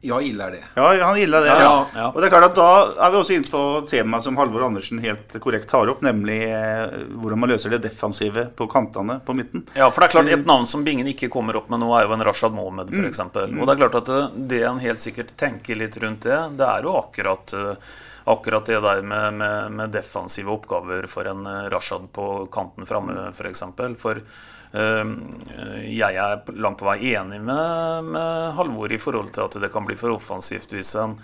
Ja, ille er det. Ja, han gilda det. Ja, Ja, ja. Og det er klart at Da er vi også inne på temaet som Halvor Andersen helt korrekt tar opp, nemlig eh, hvordan man løser det defensive på kantene på midten. Ja, for det er klart Et navn som Bingen ikke kommer opp med nå, er jo en Rashad Mohammed Mm. f.eks. eksempel Og det er klart at det, det en helt sikkert tenker litt rundt det, det er jo akkurat, eh, akkurat det der med, med, med defensive oppgaver for en eh, Rashad på kanten framme, f.eks. For, eksempel. for eh, jeg er langt på vei enig med, med Halvor i forhold til at det kan bli for offensivt hvis en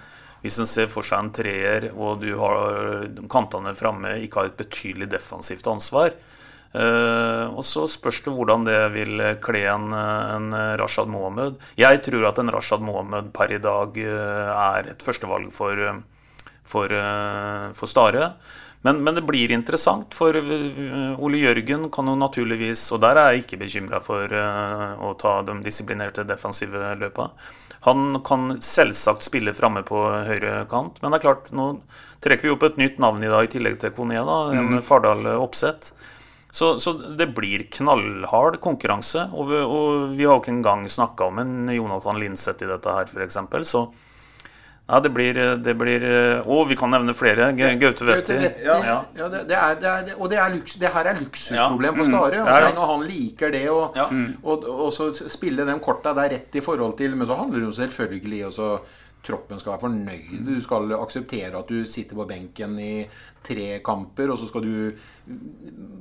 hvis en ser for seg en treer og du har kantene framme, ikke har et betydelig defensivt ansvar. Uh, og så spørs det hvordan det vil kle en, en Rashad Mohammed. Jeg tror at en Rashad Mohammed per i dag uh, er et førstevalg for, eh, for, uh, for Stare. Men, men det blir interessant, for Ole Jørgen kan jo naturligvis Og der er jeg ikke bekymra for eh, å ta de disiplinerte defensive løpa. Han kan selvsagt spille framme på høyre kant, men det er klart, nå trekker vi opp et nytt navn i dag i tillegg til Kone, da, en Fardal Oppsett. Så, så det blir knallhard konkurranse. Og vi, og vi har jo ikke engang snakka om en Jonathan Linseth i dette her, f.eks. Så ja, det blir, det blir Og vi kan nevne flere. Gaute Wetti. Ja. Ja, det, det, er, det, er, og det, er luks, det her er luksusproblem Ja. for Stare. Mm. Og Ja, så ja. lenge han liker det, og, Ja. og, og så spille de korta der rett i forhold til Men så handler det jo selvfølgelig også Troppen skal være fornøyd. Du skal akseptere at du sitter på benken i tre kamper, og så skal du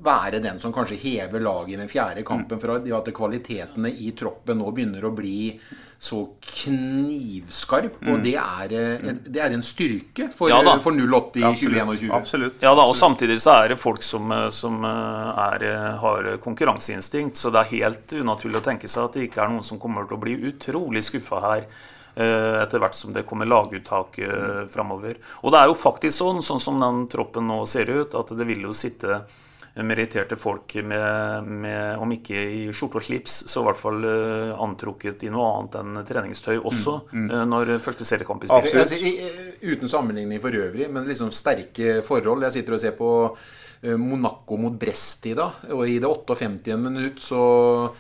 være den som kanskje hever laget i den fjerde kampen. For at kvalitetene i troppen nå begynner å bli så knivskarp. Og det er, eh, det er en styrke for, Ja for 08 i 2021. Absolutt. Ja da, og samtidig så er det folk som, eh, som eh, er, har konkurranseinstinkt, så det er helt unaturlig å tenke seg at det ikke er noen som kommer til å bli utrolig skuffa her etter hvert som det kommer laguttak eh, framover. Og det er jo faktisk sånn, sånn som den troppen nå ser ut, at det vil jo sitte meritterte folk med, med, om ikke i skjorte og slips, så i hvert fall uh, antrukket i noe annet enn treningstøy også mm, mm. Uh, når første seriekamp i spill. Altså, uten sammenligning for øvrig, men liksom sterke forhold. Jeg sitter og ser på Monaco mot Brest i dag. Og i det 58. minutt så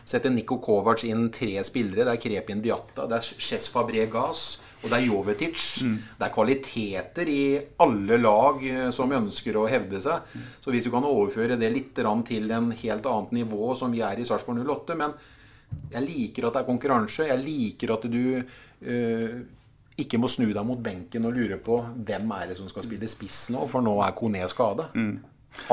setter Niko Kovac inn tre spillere. Det er Krepin Diatta, det er Chez Fabregas og det er Jovetic. Mm. Det er kvaliteter i alle lag eh, som ønsker å hevde seg. Mm. Så hvis du kan overføre det litt til en helt annet nivå, som vi er i Sarpsborg 08 Men jeg liker at det er konkurranse. Jeg liker at du øh, ikke må snu deg mot benken og lure på hvem er det som skal spille spiss nå, for nå er Kone skada. Mm.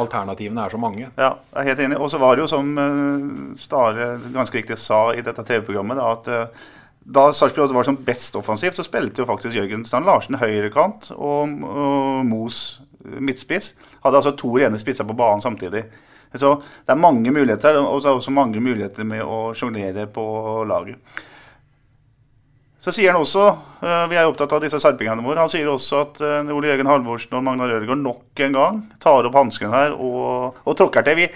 Alternativene er så mange. Ja, jeg er helt enig. Og så var det jo, som uh, Stare ganske riktig sa i dette TV-programmet, at uh, da Sarpsborg var som best offensivt, så spilte jo faktisk Jørgen Strand Larsen høyrekant og, og Mos midtspiss. Hadde altså to rene spisser på banen samtidig. Så det er mange muligheter, og så er det også mange muligheter med å sjonglere på laget. Så sier han også, eh, Vi er opptatt av disse serpingene våre. Han sier også at eh, Ole Jørgen Halvorsen og Magnar Ødegaard nok en gang tar opp hansken her og, og tråkker til. Vi,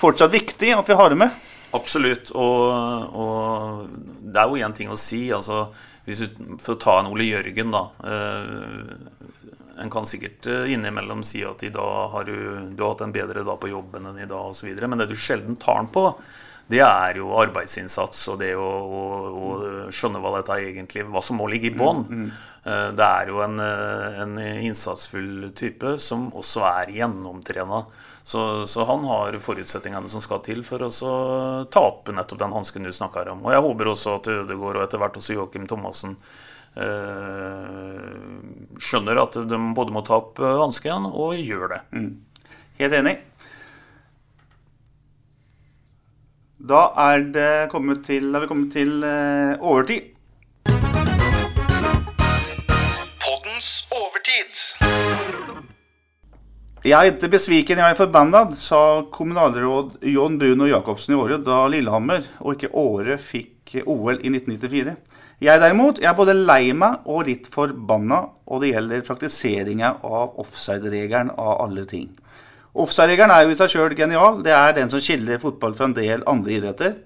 fortsatt viktig at vi har det med. Absolutt. Og, og, det er jo én ting å si. altså hvis du, For å ta en Ole Jørgen, da. Eh, en kan sikkert innimellom si at i dag har du, du har hatt en bedre dag på jobben enn i dag osv. Men det du sjelden tar den på, det er jo arbeidsinnsats og det å, å, å skjønne hva dette er egentlig hva som må ligge i bånn. Mm, mm. Eh, det er jo en, eh, en, innsatsfull type som også er gjennomtrena. Så, så, han har forutsetningene som skal til for å ta opp nettopp den hansken du snakker om. Og jeg håper også at Ødegaard og etter hvert også Joakim Thomassen øh, skjønner at de både må ta opp hansken og gjør det. Mm. Helt enig. Da er det kommet til, har vi kommet til uh, overtid. Poddens overtid. Jeg er ikke besviken, jeg er forbanna, sa kommunalråd John Bruno Jacobsen i året da Lillehammer, og ikke Åre, fikk OL i 1994. Jeg derimot jeg er både lei meg og litt forbanna, og det gjelder praktiseringa av offside-regelen av alle ting. Offside-regelen er jo i seg sjøl genial. Det er den som skiller fotball fra en del andre idretter.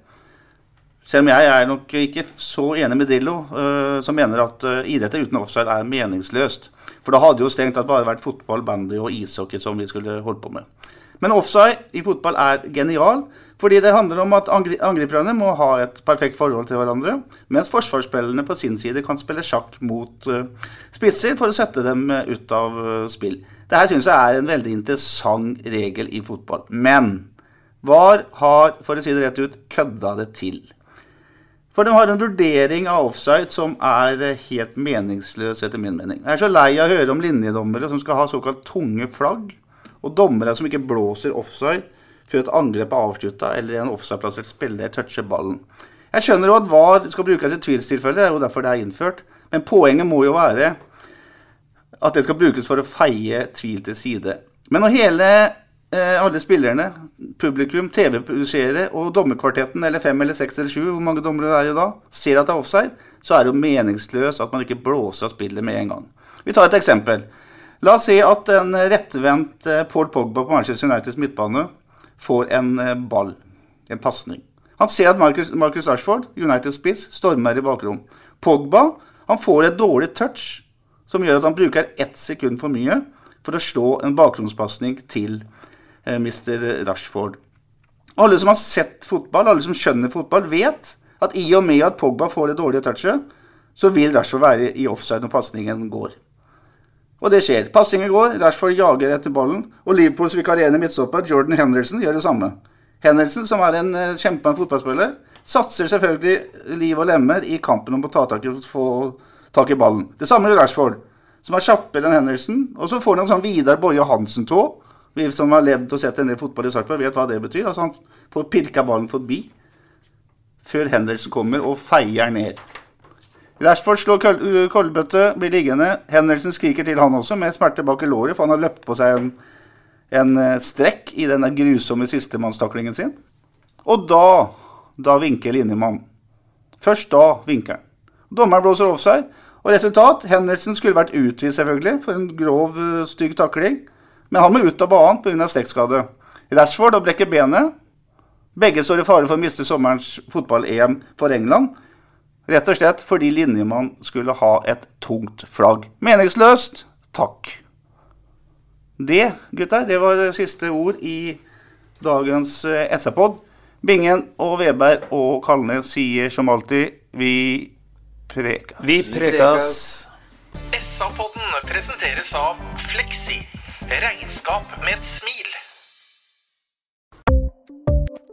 Selv om jeg er nok ikke så enig med Drillo, uh, som mener at uh, idretter uten offside er meningsløst. For da hadde jo strengt tatt bare vært fotball, bandy og ishockey som vi skulle holdt på med. Men offside i fotball er genial, fordi det handler om at angriperne må ha et perfekt forhold til hverandre, mens forsvarsspillerne på sin side kan spille sjakk mot uh, spisser for å sette dem ut av spill. Dette syns jeg er en veldig interessant regel i fotball. Men VAR har, for å si det rett ut, kødda det til. For de har en vurdering av offside som er helt meningsløs, etter min mening. Jeg er så lei av å høre om linjedommere som skal ha såkalt tunge flagg, og dommere som ikke blåser offside før et angrep er avslutta eller en offside-plassert spiller toucher ballen. Jeg skjønner jo at VAR skal brukes i tvilstilfeller, det er jo derfor det er innført. Men poenget må jo være at det skal brukes for å feie tvil til side. Men når hele, eh, alle spillerne, publikum, TV-produsere og dommerkvartetten, eller fem eller seks eller sju, hvor mange dommere det er jo da, ser at det er offside, så er det jo meningsløst at man ikke blåser av spillet med en gang. Vi tar et eksempel. La oss si at en rettvendt eh, Paul Pogba på Manchester Uniteds midtbane får en eh, ball, en pasning. Han ser at Marcus, Marcus Ashford, Uniteds spiss, stormer i bakrom. Pogba han får et dårlig touch som gjør at han bruker ett sekund for mye for å slå en bakromspasning til eh, Mr. Rashford. Alle som har sett fotball, alle som skjønner fotball, vet at i og med at Pogba får det dårlige touchet, så vil Rashford være i offside når pasningen går. Og det skjer. Passingen går, Rashford jager etter ballen, og Liverpools vikarierende midtstopper Jordan Henderson gjør det samme. Henderson, som er en uh, kjempende fotballspiller, satser selvfølgelig liv og lemmer i kampen om å ta tak i, få tak i ballen. Det samme gjør Rashford, som er kjappere enn Henderson. Og så får han en sånn Vidar Boje Hansen-tå. Vi som har levd og sett en del fotball i Sarpsborg, vet hva det betyr. Altså Han får pirka ballen forbi før Henderson kommer og feier ned. Rashford slår koldbøtte, blir liggende. Henderson skriker til han også, med smerte bak i låret, for han har løpt på seg en, en eh, strekk i denne grusomme sistemannstaklingen sin. Og da, da vinker linjemannen. Først da vinker han. Dommeren blåser offside. Og resultat Henderson skulle vært utvist, selvfølgelig, for en grov, eh, stygg takling. men han må ut av banen pga. strekkskade. Rashford og brekker benet. Begge står i fare for å miste sommerens fotball-EM for England. Rett og slett fordi linjemann skulle ha et tungt flagg. Meningsløst. Takk. Det, gutter, det var siste ord i dagens eh, SR-pod. Bingen og Veberg og Kalnes sier som alltid vi prekas. Vi prekas. SA-podden presenteres av Fleksi. Regnskap med et smil.